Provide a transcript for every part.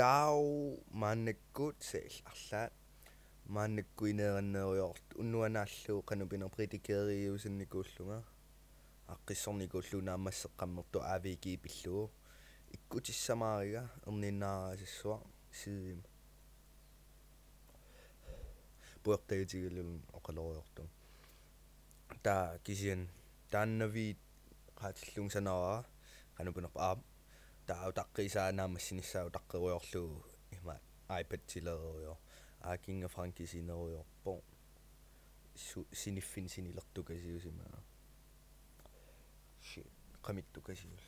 tau maannakkut sail arlaat maannakkuineeranneeriort unnuanaallu qanupiner pritikeeriusinnikuullunga aqqissornikuullunaammasseqqammertu aaviki pillugu ikkutissamaariga erninnaarasissua siima puertajutigillun oqaloriortu ta kisian taannavi qaatillung sanara qanupunerpa aam taa utaqqisaaнаамассинissaau taqqeruyorlugu ima iPad tileruyor aakinga frankisineruyorpo siniffin sinilertukasiusima shit qamittukasiul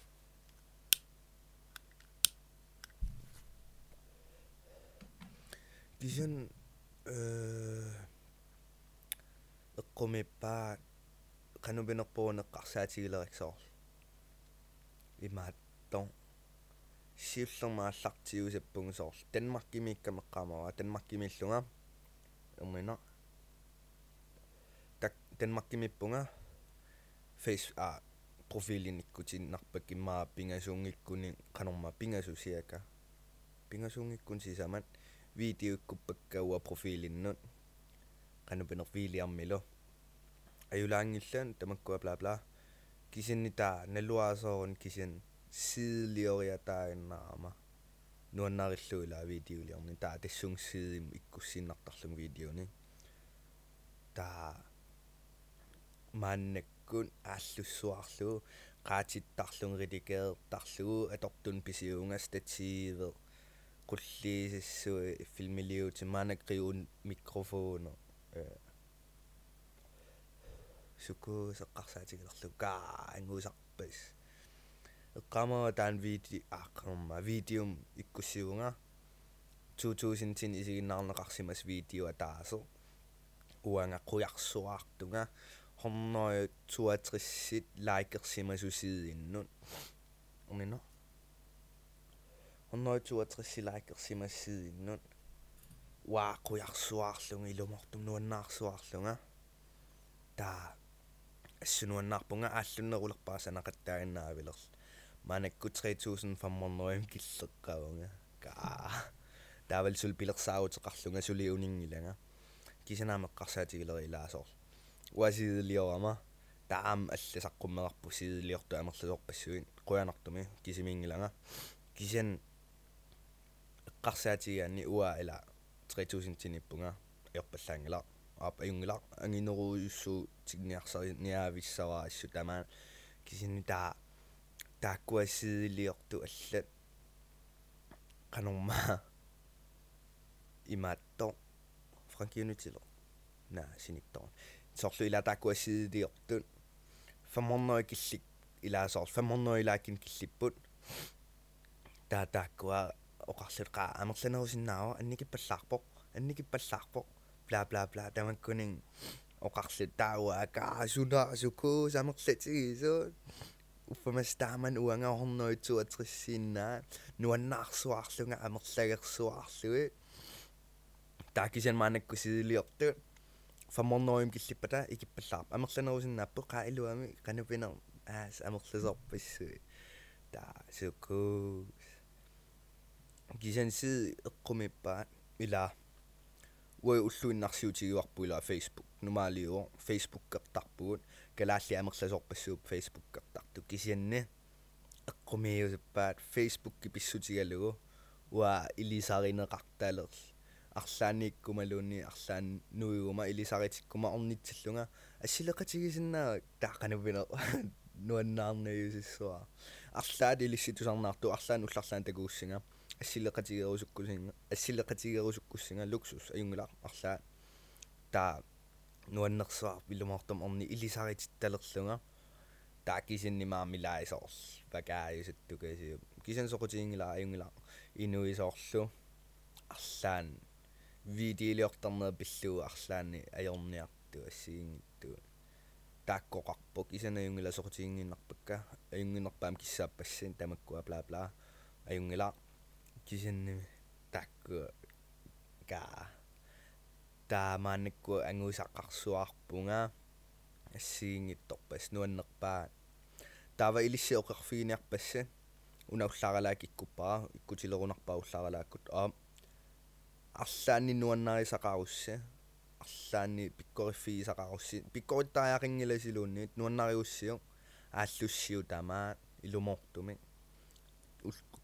kisian eqqumippaat qanupinerpuuneqqarsaatigileriksoorlu imaatton сиуллермааллартигусаппугусоорл Danmarkimiikkamеққамава Danmarkимиллунга ермина так Danmarkимиппунга face а профилиниккутиннарпак иммаа пингасуунгиккуни канорма пингасусиака пингасуунгиккун сисамат видеоиккуппаккауа профилиннут канупинер вилиармилу аюлаангиллаан тамаккуа бла бла кисиннитаа налуаасоорун кисин siilioriataaginnaarama nuannarillugila videoliarni taa tassungsiidim ikkussinnartarlung videoni taa maannakkun aallussuarlugu qaatittarlung rilikeertarlugu atortun pisiunga statiive qulliisissui filmiliuti maanakriun mikrofoner suku seqqarsaatigilerlu kaa angusarpas eqqaamava taan video aaqqarma videum ikkussiugunga 2010 isiginnaarneqarsimas video ataaso uanga qujarsuartunga hornoi 62 likeersimasusiidinnut umino hornoi 62 likeersimassiidinnut waa qujarsuarlunga ilumortum nuannaarsuarlunga taa assunuannaarpunga ааллуннерулерпаасанақаттаагиннаавилерл манакку 3500 киллеққавунга ка таавал сул пилерсаагутеқарлунга сули унингилага кисанаамеққарсаатигилери илаасоор уасиилиорама таам алласаққуммеқарпу сиилиорту амерласорпассуин қуянартуми кисимингилага кисен эққарсаатигаани уа ила 3000 тиниппунга иорпаллаангила аап аюнгила ангинеруйуссуу тигниарсари ниаависсаваа ассу тамаа кисинни таа тааккуассиилиорту аллат канорма имаатто. Франкиунитило на синиттор. Сорлу ила тааккуассиилиортут 500 киллик. Илаасоор 500 илаакин киллиппут. Таа тааккуа оқарлуқа амерланерусиннаава анникиппаллаарпоқ анникиппаллаарпоқ бла бла бла. Тамаккунин оқарлу таауа. Акаа сунаа сукуу самерлатигисуут уффамастааман уангаорнуитсуатриссииннаа нуаннаарсуарлунга амерлагерсуарлуи таакисен маанакку сидилиорту фаморноим киллиппата икиппаллаар амерланерусиннааппу қаа илуами канупинер аас амерласорпассуи таа сукку кисен си эққумиппаат ила уи уллуиннарсиутигуарпуила фейсбук нумаалиуо фейсбук кертарпугут калаалли амерласорпассууп фейсбук кисианни эққумиусаппаат фейсбук киписсутигалугу уа илисаринеқартаалерл арлааниккумалуунни арлаан нуигума илисаритиккума орнитсиллунга ассилеқатигисиннаа таақанувина нуаннаарнаюсиссуа арлаат илисситусарнаарту арлаан улларлаан такууссинга ассилеқатигерусуккусинга ассилеқатигерусуккуссинга луксус аюнгила арлаа таа нуаннерсуар пилумаартам орни илисарититталерлунга таа кисиннимаамилаисоорл пакааюсаттукасиу кисан соқутиингила аюнгила инуисоорлу арлаан видеолиортарнер пиллуу арлаани аёрниарту ассигингитту тааккоқарпо кисанаюнгила соқутиингиннарпакка аюнгинерпаам киссааппассин тамаккуа бла бла аюнгила кисинними таакку ка таамаанакку ангуисаққарсуарпунга ассигингитторпас нуаннерпаа таава илиссиоқарфигиниарпасса unaullaralaak ikkuppara ikkutilerunarpaa ullaralaakut aa арлаанни нуаннарисақарусса арлаанни пиккориффигисақарусси. Пиккориттариақингиласилуунниит нуаннариуссио ааллуссиу тамаат илумортумик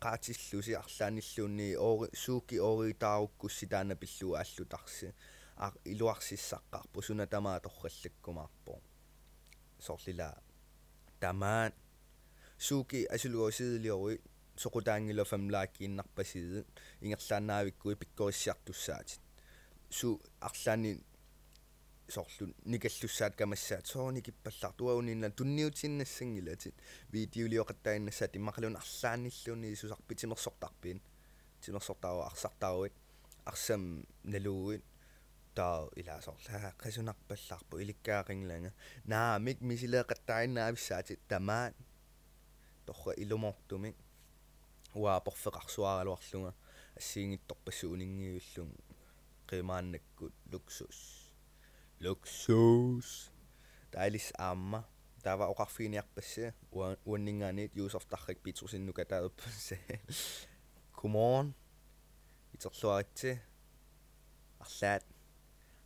qaatillуси арлааниллуунни оори сууки ооритааруккусси таана пиллуу ааллутарси. А илуарсиссаққарпу суна тамаа торраллаккумаарпо сорлила тамаат сууки асулуосиилиоруи соқутаангила фамлааккииннарпасиит ингерлааннаавиккуи пиккориссиартуссаатит су арлаани soorlu nikallussaat kamassaat soorni kippallar. Tuaunинна tunniutiinnassangilati видеолиоқаттаиннассаат иммақалун арлаанниллуни сусарпи тимерсортарпиин тимерсортару арсартаруит арсам налууит таа илаасорлаа қасунарпаллаарпу иликкаақингланга. Наамик мисилеэқаттаиннаависсаати тамаат торра илумортумик уаа порфеқарсуаралуарлунга ассиингитторпассу унингиуллун қимааннаккут луксус. Luksus tailis amma tava oqarfiiniarpassa uanningaaniit usertarrik pitrusinnuka taappasse kumorn iterluaritsi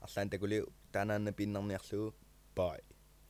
allan teguli tanan na pinnarniarlugu bye